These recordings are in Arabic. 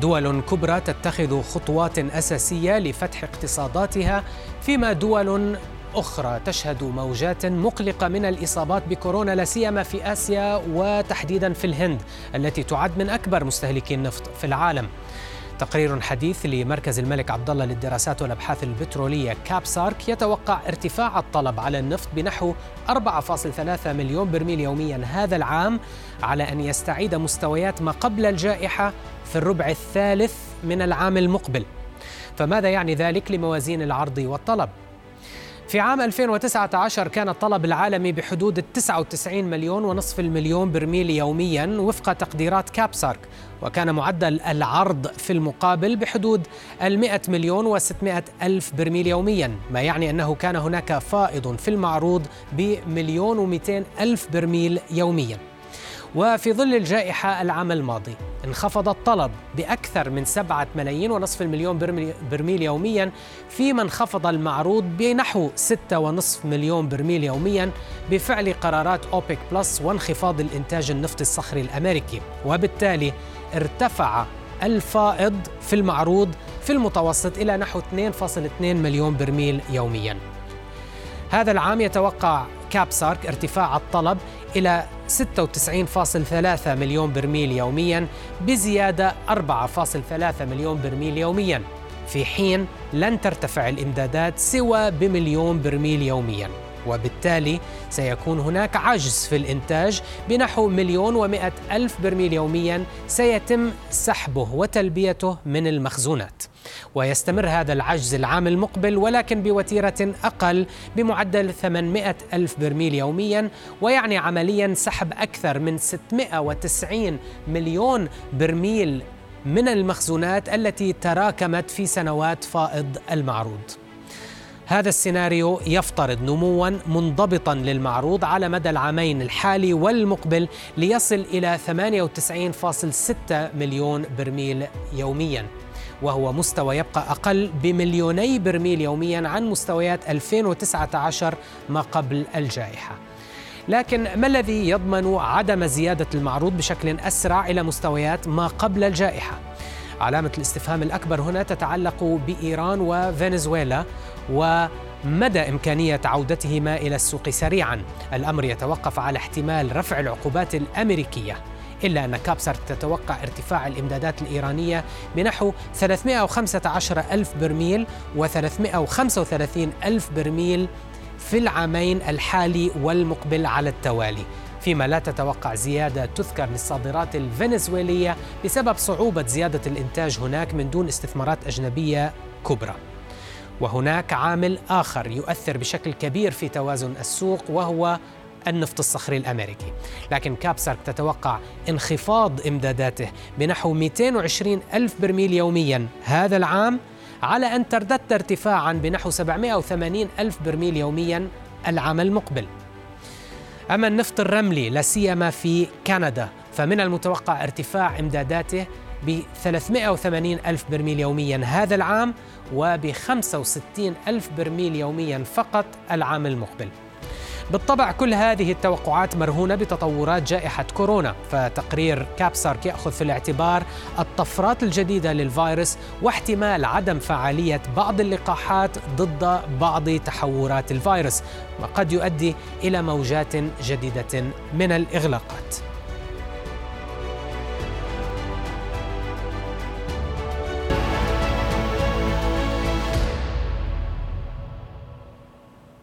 دول كبرى تتخذ خطوات أساسية لفتح اقتصاداتها فيما دول أخرى تشهد موجات مقلقة من الإصابات بكورونا لا سيما في آسيا وتحديدا في الهند التي تعد من أكبر مستهلكي النفط في العالم. تقرير حديث لمركز الملك عبد الله للدراسات والأبحاث البترولية كابسارك يتوقع ارتفاع الطلب على النفط بنحو 4.3 مليون برميل يوميا هذا العام على أن يستعيد مستويات ما قبل الجائحة في الربع الثالث من العام المقبل. فماذا يعني ذلك لموازين العرض والطلب؟ في عام 2019 كان الطلب العالمي بحدود 99 مليون ونصف المليون برميل يوميا وفق تقديرات كابسارك وكان معدل العرض في المقابل بحدود 100 مليون و600 ألف برميل يوميا ما يعني أنه كان هناك فائض في المعروض بمليون و200 ألف برميل يوميا. وفي ظل الجائحة العام الماضي انخفض الطلب بأكثر من سبعة ملايين ونصف المليون برميل يوميا فيما انخفض المعروض بنحو ستة ونصف مليون برميل يوميا بفعل قرارات أوبك بلس وانخفاض الإنتاج النفطي الصخري الأمريكي. وبالتالي ارتفع الفائض في المعروض في المتوسط إلى نحو 2.2 مليون برميل يوميا. هذا العام يتوقع كابسارك ارتفاع الطلب إلى 96.3 مليون برميل يوميا بزيادة 4.3 مليون برميل يوميا. في حين لن ترتفع الإمدادات سوى بمليون برميل يوميا. وبالتالي سيكون هناك عجز في الإنتاج بنحو مليون ومائة ألف برميل يوميا سيتم سحبه وتلبيته من المخزونات. ويستمر هذا العجز العام المقبل ولكن بوتيرة أقل بمعدل 800 ألف برميل يوميا ويعني عمليا سحب أكثر من 690 مليون برميل من المخزونات التي تراكمت في سنوات فائض المعروض. هذا السيناريو يفترض نموا منضبطا للمعروض على مدى العامين الحالي والمقبل ليصل إلى 98.6 مليون برميل يوميا وهو مستوى يبقى أقل بمليوني برميل يوميا عن مستويات 2019 ما قبل الجائحة. لكن ما الذي يضمن عدم زيادة المعروض بشكل أسرع إلى مستويات ما قبل الجائحة؟ علامة الاستفهام الأكبر هنا تتعلق بإيران وفنزويلا ومدى إمكانية عودتهما إلى السوق سريعا. الأمر يتوقف على احتمال رفع العقوبات الأمريكية إلا أن كابسر تتوقع ارتفاع الإمدادات الإيرانية بنحو 315 ألف برميل و335 ألف برميل في العامين الحالي والمقبل على التوالي. فيما لا تتوقع زيادة تذكر للصادرات الفنزويلية بسبب صعوبة زيادة الإنتاج هناك من دون استثمارات أجنبية كبرى. وهناك عامل آخر يؤثر بشكل كبير في توازن السوق وهو النفط الصخري الأمريكي. لكن كابسارك تتوقع انخفاض إمداداته بنحو 220 ألف برميل يوميا هذا العام على أن تردد ارتفاعا بنحو 780 ألف برميل يوميا العام المقبل. أما النفط الرملي لا سيما في كندا فمن المتوقع ارتفاع إمداداته ب 380 ألف برميل يوميا هذا العام وب 65 ألف برميل يوميا فقط العام المقبل. بالطبع كل هذه التوقعات مرهونة بتطورات جائحة كورونا فتقرير كابسارك يأخذ في الاعتبار الطفرات الجديدة للفيروس واحتمال عدم فعالية بعض اللقاحات ضد بعض تحورات الفيروس وقد يؤدي إلى موجات جديدة من الإغلاقات.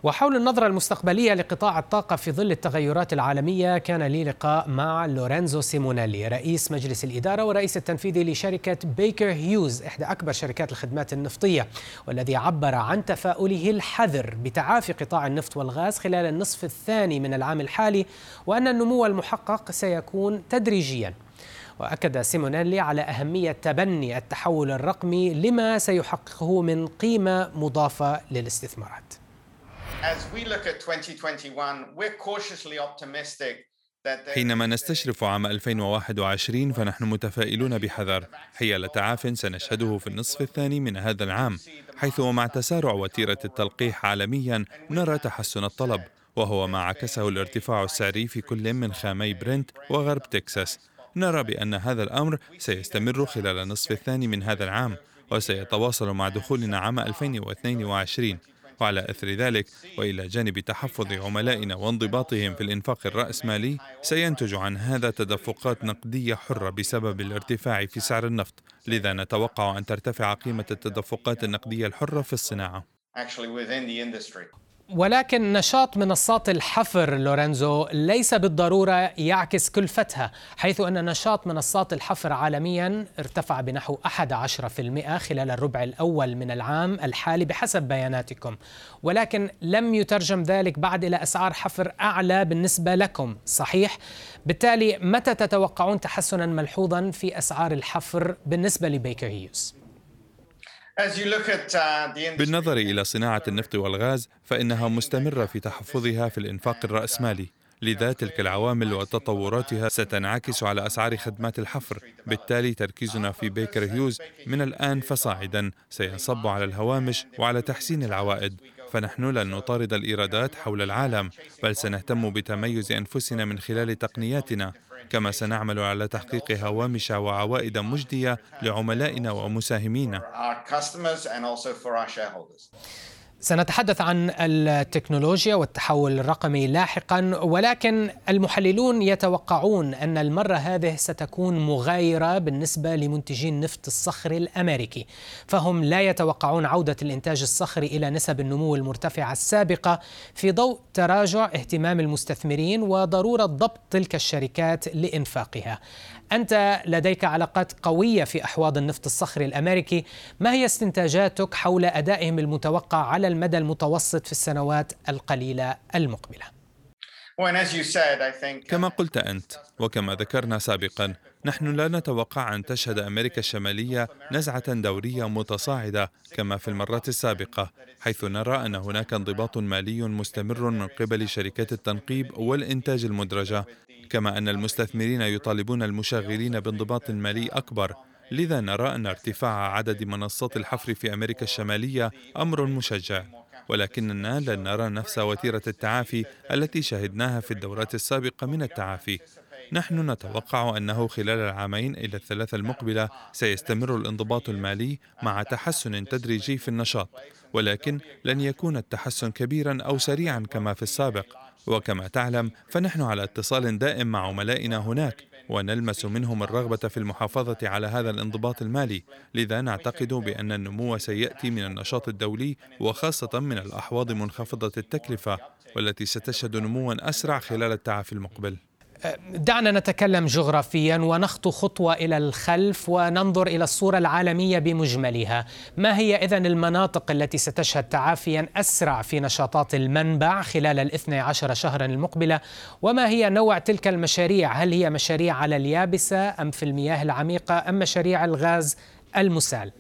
وحول النظرة المستقبلية لقطاع الطاقة في ظل التغيرات العالمية كان لي لقاء مع لورينزو سيمونيلي رئيس مجلس الإدارة ورئيس التنفيذي لشركة بيكر هيوز إحدى أكبر شركات الخدمات النفطية والذي عبر عن تفاؤله الحذر بتعافي قطاع النفط والغاز خلال النصف الثاني من العام الحالي وأن النمو المحقق سيكون تدريجيا وأكد سيمونيلي على أهمية تبني التحول الرقمي لما سيحققه من قيمة مضافة للاستثمارات. As we look at 2021, we're cautiously optimistic حينما نستشرف عام 2021 فنحن متفائلون بحذر. حيال تعاف سنشهده في النصف الثاني من هذا العام حيث ومع تسارع وتيرة التلقيح عالميا نرى تحسن الطلب وهو ما عكسه الارتفاع السعري في كل من خامي برنت وغرب تكساس. نرى بأن هذا الأمر سيستمر خلال النصف الثاني من هذا العام وسيتواصل مع دخولنا عام 2022 وعلى أثر ذلك وإلى جانب تحفظ عملائنا وانضباطهم في الإنفاق الرأسمالي سينتج عن هذا تدفقات نقدية حرة بسبب الارتفاع في سعر النفط. لذا نتوقع أن ترتفع قيمة التدفقات النقدية الحرة في الصناعة. ولكن نشاط منصات الحفر لورينزو ليس بالضرورة يعكس كلفتها حيث أن نشاط منصات الحفر عالميا ارتفع بنحو 11% خلال الربع الأول من العام الحالي بحسب بياناتكم ولكن لم يترجم ذلك بعد إلى أسعار حفر أعلى بالنسبة لكم صحيح؟ بالتالي متى تتوقعون تحسنا ملحوظا في أسعار الحفر بالنسبة لبيكر هيوز؟ Uh, بالنظر إلى صناعة النفط والغاز فإنها مستمرة في تحفظها في الإنفاق الرأسمالي لذا تلك العوامل وتطوراتها ستنعكس على أسعار خدمات الحفر. بالتالي تركيزنا في بيكر هيوز من الآن فصاعدا. سينصب على الهوامش وعلى تحسين العوائد. فنحن لن نطارد الإيرادات حول العالم بل سنهتم بتميز أنفسنا من خلال تقنياتنا كما سنعمل على تحقيق هوامش وعوائد مجدية لعملائنا ومساهمينا. سنتحدث عن التكنولوجيا والتحول الرقمي لاحقا ولكن المحللون يتوقعون أن المرة هذه ستكون مغايرة بالنسبة لمنتجي النفط الصخري الأمريكي. فهم لا يتوقعون عودة الإنتاج الصخري إلى نسب النمو المرتفعة السابقة في ضوء تراجع اهتمام المستثمرين وضرورة ضبط تلك الشركات لإنفاقها. أنت لديك علاقات قوية في أحواض النفط الصخري الأمريكي ما هي استنتاجاتك حول أدائهم المتوقع على المدى المتوسط في السنوات القليلة المقبلة؟ كما قلت أنت وكما ذكرنا سابقا نحن لا نتوقع أن تشهد أمريكا الشمالية نزعة دورية متصاعدة كما في المرات السابقة حيث نرى أن هناك انضباط مالي مستمر من قبل شركات التنقيب والإنتاج المدرجة كما أن المستثمرين يطالبون المشغلين بانضباط مالي أكبر. لذا نرى أن ارتفاع عدد منصات الحفر في أمريكا الشمالية أمر مشجع. ولكننا لن نرى نفس وتيرة التعافي التي شهدناها في الدورات السابقة من التعافي. نحن نتوقع أنه خلال العامين إلى الثلاثة المقبلة سيستمر الانضباط المالي مع تحسن تدريجي في النشاط. ولكن لن يكون التحسن كبيرا أو سريعا كما في السابق. وكما تعلم فنحن على اتصال دائم مع عملائنا هناك ونلمس منهم الرغبة في المحافظة على هذا الانضباط المالي، لذا نعتقد بأن النمو سيأتي من النشاط الدولي وخاصة من الأحواض منخفضة التكلفة والتي ستشهد نموا أسرع خلال التعافي المقبل. دعنا نتكلم جغرافيا ونخطو خطوة إلى الخلف وننظر إلى الصورة العالمية بمجملها. ما هي إذن المناطق التي ستشهد تعافيا أسرع في نشاطات المنبع خلال الاثنى عشر شهرا المقبلة؟ وما هي نوع تلك المشاريع؟ هل هي مشاريع على اليابسة أم في المياه العميقة أم مشاريع الغاز المسال؟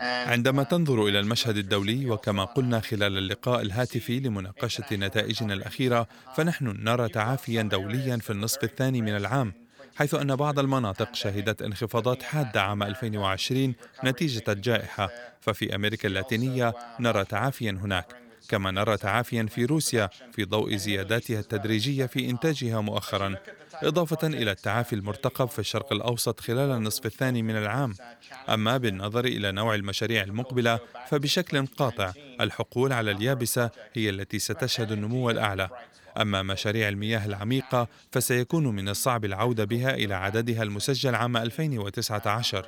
عندما تنظر إلى المشهد الدولي وكما قلنا خلال اللقاء الهاتفي لمناقشة نتائجنا الأخيرة فنحن نرى تعافيا دوليا في النصف الثاني من العام حيث أن بعض المناطق شهدت انخفاضات حادة عام 2020 نتيجة الجائحة ففي أمريكا اللاتينية نرى تعافيا هناك. كما نرى تعافيا في روسيا في ضوء زياداتها التدريجية في إنتاجها مؤخرا إضافة إلى التعافي المرتقب في الشرق الأوسط خلال النصف الثاني من العام. أما بالنظر إلى نوع المشاريع المقبلة فبشكل قاطع الحقول على اليابسة هي التي ستشهد النمو الأعلى. أما مشاريع المياه العميقة فسيكون من الصعب العودة بها إلى عددها المسجل عام 2019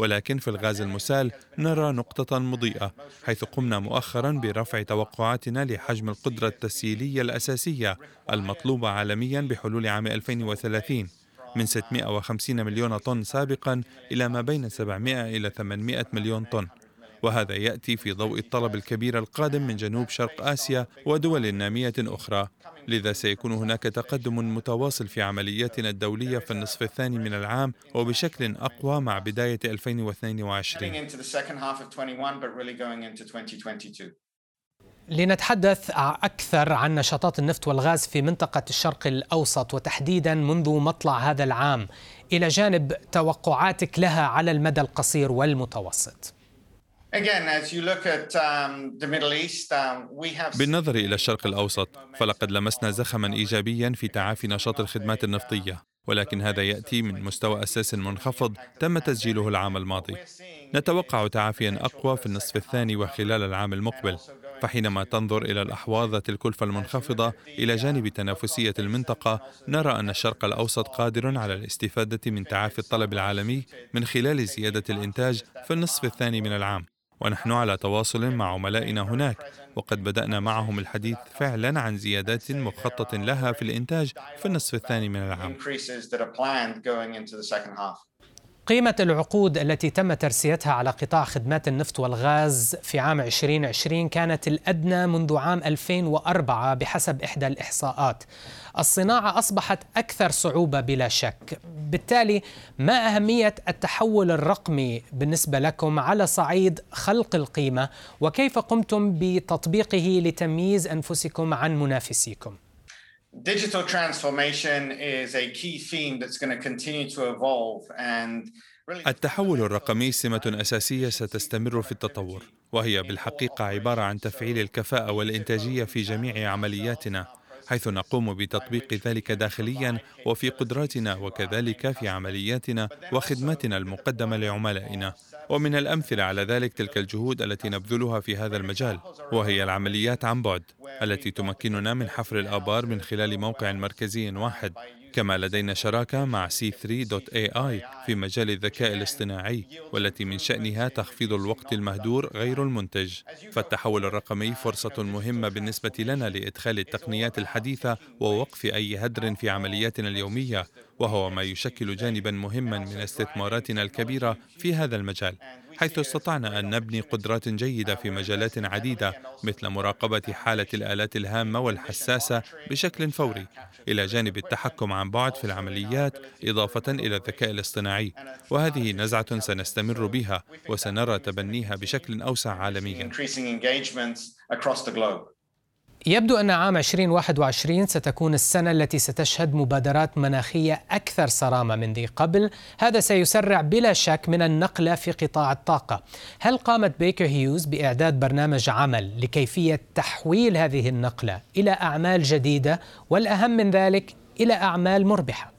ولكن في الغاز المسال نرى نقطة مضيئة حيث قمنا مؤخرا برفع توقعاتنا لحجم القدرة التسييلية الأساسية المطلوبة عالميا بحلول عام 2030 من 650 مليون طن سابقا إلى ما بين 700 إلى 800 مليون طن. وهذا يأتي في ضوء الطلب الكبير القادم من جنوب شرق آسيا ودول نامية أخرى. لذا سيكون هناك تقدم متواصل في عملياتنا الدولية في النصف الثاني من العام وبشكل أقوى مع بداية 2022 لنتحدث أكثر عن نشاطات النفط والغاز في منطقة الشرق الأوسط وتحديدا منذ مطلع هذا العام. إلى جانب توقعاتك لها على المدى القصير والمتوسط. بالنظر إلى الشرق الأوسط فلقد لمسنا زخما إيجابيا في تعافي نشاط الخدمات النفطية ولكن هذا يأتي من مستوى أساس منخفض تم تسجيله العام الماضي. نتوقع تعافيا أقوى في النصف الثاني وخلال العام المقبل، فحينما تنظر إلى الأحواض ذات الكلفة المنخفضة إلى جانب تنافسية المنطقة، نرى أن الشرق الأوسط قادر على الاستفادة من تعافي الطلب العالمي من خلال زيادة الإنتاج في النصف الثاني من العام. ونحن على تواصل مع عملائنا هناك وقد بدأنا معهم الحديث فعلا عن زيادات مخطط لها في الإنتاج في النصف الثاني من العام. قيمة العقود التي تم ترسيتها على قطاع خدمات النفط والغاز في عام 2020 كانت الأدنى منذ عام 2004 بحسب إحدى الإحصاءات. الصناعة أصبحت أكثر صعوبة بلا شك. بالتالي ما أهمية التحول الرقمي بالنسبة لكم على صعيد خلق القيمة؟ وكيف قمتم بتطبيقه لتمييز أنفسكم عن منافسيكم؟ Digital transformation is a key theme that's going to continue to evolve and التحول الرقمي سمة أساسية ستستمر في التطور، وهي بالحقيقة عبارة عن تفعيل الكفاءة والإنتاجية في جميع عملياتنا، حيث نقوم بتطبيق ذلك داخليا وفي قدراتنا وكذلك في عملياتنا وخدماتنا المقدمة لعملائنا. ومن الأمثلة على ذلك تلك الجهود التي نبذلها في هذا المجال وهي العمليات عن بعد التي تمكننا من حفر الآبار من خلال موقع مركزي واحد كما لدينا شراكة مع C3.ai في مجال الذكاء الاصطناعي والتي من شأنها تخفيض الوقت المهدور غير المنتج. فالتحول الرقمي فرصة مهمة بالنسبة لنا لإدخال التقنيات الحديثة ووقف أي هدر في عملياتنا اليومية وهو ما يشكل جانبا مهما من استثماراتنا الكبيرة في هذا المجال. حيث استطعنا أن نبني قدرات جيدة في مجالات عديدة مثل مراقبة حالة الآلات الهامة والحساسة بشكل فوري إلى جانب التحكم عن بعد في العمليات إضافة إلى الذكاء الاصطناعي. وهذه نزعة سنستمر بها وسنرى تبنيها بشكل أوسع عالميا. يبدو أن عام 2021 ستكون السنة التي ستشهد مبادرات مناخية أكثر صرامة من ذي قبل. هذا سيسرع بلا شك من النقلة في قطاع الطاقة. هل قامت بيكر هيوز بإعداد برنامج عمل لكيفية تحويل هذه النقلة إلى أعمال جديدة؟ والأهم من ذلك إلى أعمال مربحة.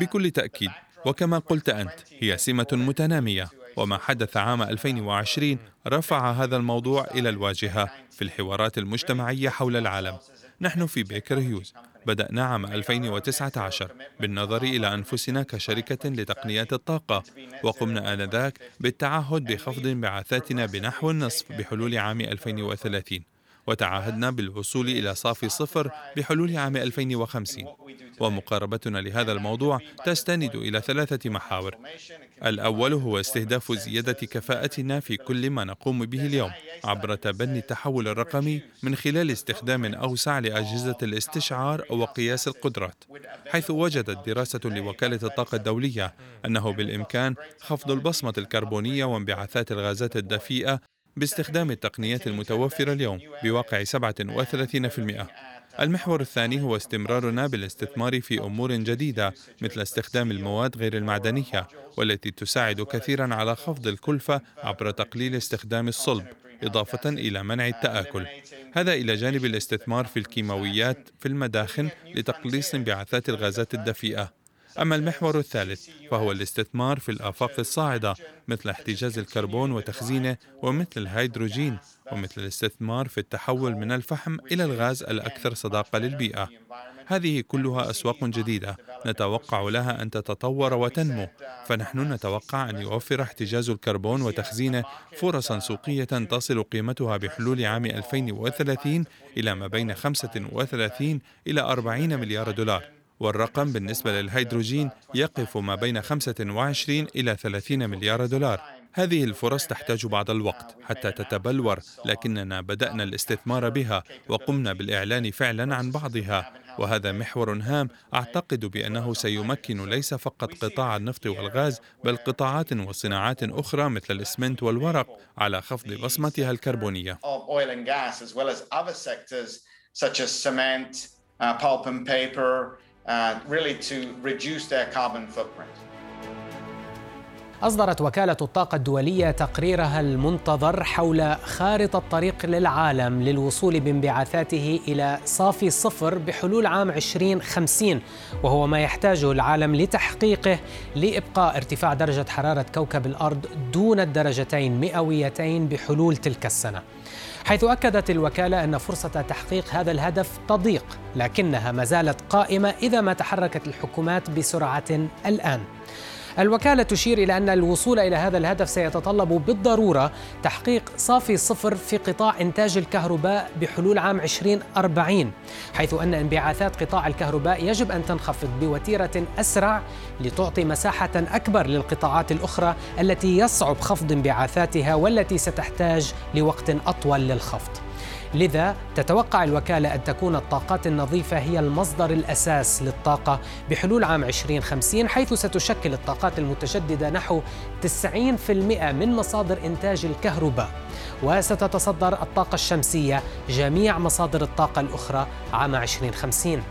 بكل تأكيد وكما قلت أنت هي سمة متنامية. وما حدث عام 2020 رفع هذا الموضوع إلى الواجهة في الحوارات المجتمعية حول العالم. نحن في بيكر هيوز. بدأنا عام 2019 بالنظر إلى أنفسنا كشركة لتقنيات الطاقة. وقمنا آنذاك بالتعهد بخفض انبعاثاتنا بنحو النصف بحلول عام 2030 وتعهدنا بالوصول إلى صافي صفر بحلول عام 2050 ومقاربتنا لهذا الموضوع تستند إلى ثلاثة محاور. الأول هو استهداف زيادة كفاءتنا في كل ما نقوم به اليوم عبر تبني التحول الرقمي من خلال استخدام أوسع لأجهزة الاستشعار وقياس القدرات حيث وجدت دراسة لوكالة الطاقة الدولية أنه بالإمكان خفض البصمة الكربونية وانبعاثات الغازات الدفيئة باستخدام التقنيات المتوفرة اليوم بواقع 37%. المحور الثاني هو استمرارنا بالاستثمار في أمور جديدة مثل استخدام المواد غير المعدنية والتي تساعد كثيرا على خفض الكلفة عبر تقليل استخدام الصلب إضافة إلى منع التآكل هذا إلى جانب الاستثمار في الكيماويات في المداخن لتقليص انبعاثات الغازات الدفيئة أما المحور الثالث فهو الاستثمار في الآفاق الصاعدة مثل احتجاز الكربون وتخزينه ومثل الهيدروجين ومثل الاستثمار في التحول من الفحم إلى الغاز الأكثر صداقة للبيئة. هذه كلها أسواق جديدة نتوقع لها أن تتطور وتنمو. فنحن نتوقع أن يوفر احتجاز الكربون وتخزينه فرصا سوقية تصل قيمتها بحلول عام 2030 إلى ما بين 35 إلى 40 مليار دولار. والرقم بالنسبة للهيدروجين يقف ما بين 25 إلى 30 مليار دولار هذه الفرص تحتاج بعض الوقت حتى تتبلور لكننا بدأنا الاستثمار بها وقمنا بالإعلان فعلا عن بعضها وهذا محور هام أعتقد بأنه سيمكن ليس فقط قطاع النفط والغاز بل قطاعات وصناعات أخرى مثل الإسمنت والورق على خفض بصمتها الكربونية. Uh, pulp and paper, uh, really to reduce their carbon footprint. أصدرت وكالة الطاقة الدولية تقريرها المنتظر حول خارطة طريق للعالم للوصول بانبعاثاته إلى صافي صفر بحلول عام 2050 وهو ما يحتاجه العالم لتحقيقه لإبقاء ارتفاع درجة حرارة كوكب الأرض دون الدرجتين مئويتين بحلول تلك السنة حيث أكدت الوكالة أن فرصة تحقيق هذا الهدف تضيق لكنها ما زالت قائمة إذا ما تحركت الحكومات بسرعة الآن. الوكالة تشير إلى أن الوصول إلى هذا الهدف سيتطلب بالضرورة تحقيق صافي صفر في قطاع إنتاج الكهرباء بحلول عام 2040 حيث أن انبعاثات قطاع الكهرباء يجب أن تنخفض بوتيرة أسرع لتعطي مساحة أكبر للقطاعات الأخرى التي يصعب خفض انبعاثاتها والتي ستحتاج لوقت أطول للخفض. لذا تتوقع الوكالة أن تكون الطاقات النظيفة هي المصدر الأساس للطاقة بحلول عام 2050 حيث ستشكل الطاقات المتجددة نحو 90% من مصادر إنتاج الكهرباء. وستتصدر الطاقة الشمسية جميع مصادر الطاقة الأخرى عام 2050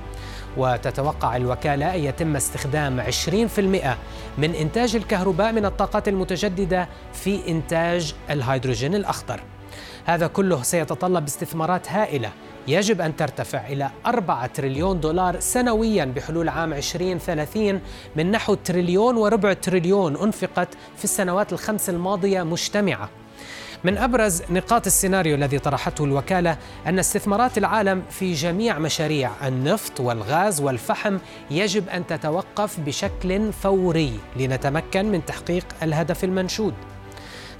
وتتوقع الوكالة أن يتم استخدام 20% من إنتاج الكهرباء من الطاقات المتجددة في إنتاج الهيدروجين الأخضر. هذا كله سيتطلب استثمارات هائلة. يجب أن ترتفع إلى 4 تريليون دولار سنويا بحلول عام 2030 من نحو تريليون وربع تريليون أنفقت في السنوات الخمس الماضية مجتمعة. من أبرز نقاط السيناريو الذي طرحته الوكالة أن استثمارات العالم في جميع مشاريع النفط والغاز والفحم يجب أن تتوقف بشكل فوري لنتمكن من تحقيق الهدف المنشود.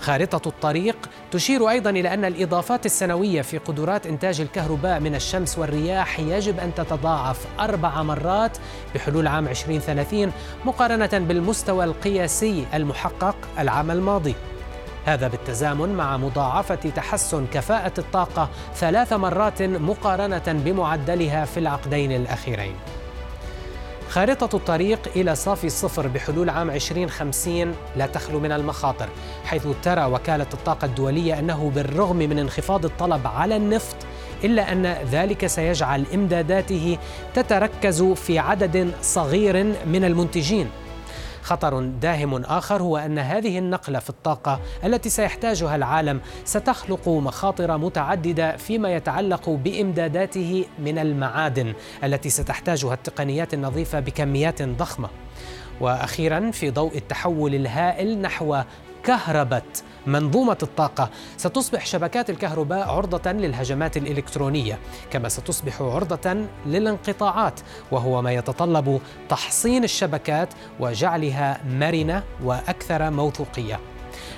خارطة الطريق تشير أيضا إلى أن الإضافات السنوية في قدرات إنتاج الكهرباء من الشمس والرياح يجب أن تتضاعف أربع مرات بحلول عام 2030 مقارنة بالمستوى القياسي المحقق العام الماضي. هذا بالتزامن مع مضاعفة تحسن كفاءة الطاقة ثلاث مرات مقارنة بمعدلها في العقدين الأخيرين. خارطة الطريق إلى صافي الصفر بحلول عام 2050 لا تخلو من المخاطر حيث ترى وكالة الطاقة الدولية أنه بالرغم من انخفاض الطلب على النفط إلا أن ذلك سيجعل إمداداته تتركز في عدد صغير من المنتجين. خطر داهم آخر هو أن هذه النقلة في الطاقة التي سيحتاجها العالم ستخلق مخاطر متعددة فيما يتعلق بإمداداته من المعادن التي ستحتاجها التقنيات النظيفة بكميات ضخمة. وأخيرا في ضوء التحول الهائل نحو كهربة منظومة الطاقة. ستصبح شبكات الكهرباء عرضة للهجمات الإلكترونية كما ستصبح عرضة للانقطاعات وهو ما يتطلب تحصين الشبكات وجعلها مرنة وأكثر موثوقية.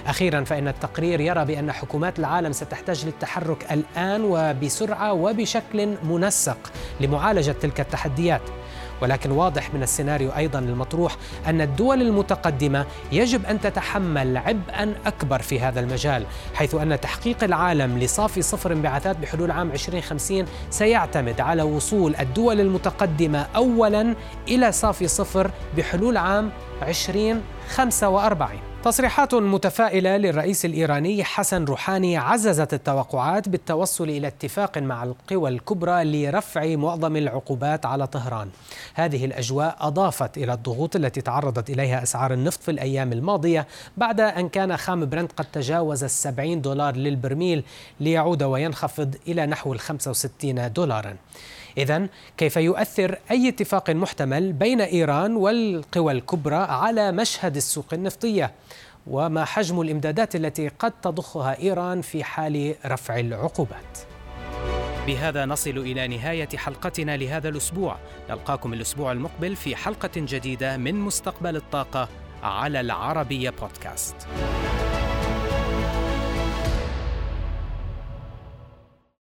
أخيرا فإن التقرير يرى بأن حكومات العالم ستحتاج للتحرك الآن وبسرعة وبشكل منسق لمعالجة تلك التحديات. ولكن واضح من السيناريو أيضا المطروح أن الدول المتقدمة يجب أن تتحمل عبئا أكبر في هذا المجال حيث أن تحقيق العالم لصافي صفر انبعاثات بحلول عام 2050 سيعتمد على وصول الدول المتقدمة اولا إلى صافي صفر بحلول عام 2045 تصريحات متفائلة للرئيس الإيراني حسن روحاني عززت التوقعات بالتوصل إلى اتفاق مع القوى الكبرى لرفع معظم العقوبات على طهران. هذه الأجواء أضافت إلى الضغوط التي تعرضت إليها أسعار النفط في الأيام الماضية بعد أن كان خام برنت قد تجاوز السبعين دولار للبرميل ليعود وينخفض إلى نحو الخمسة وستين دولارا. إذا كيف يؤثر أي اتفاق محتمل بين إيران والقوى الكبرى على مشهد السوق النفطية؟ وما حجم الإمدادات التي قد تضخها إيران في حال رفع العقوبات؟ بهذا نصل إلى نهاية حلقتنا لهذا الأسبوع نلقاكم الأسبوع المقبل في حلقة جديدة من مستقبل الطاقة على العربية بودكاست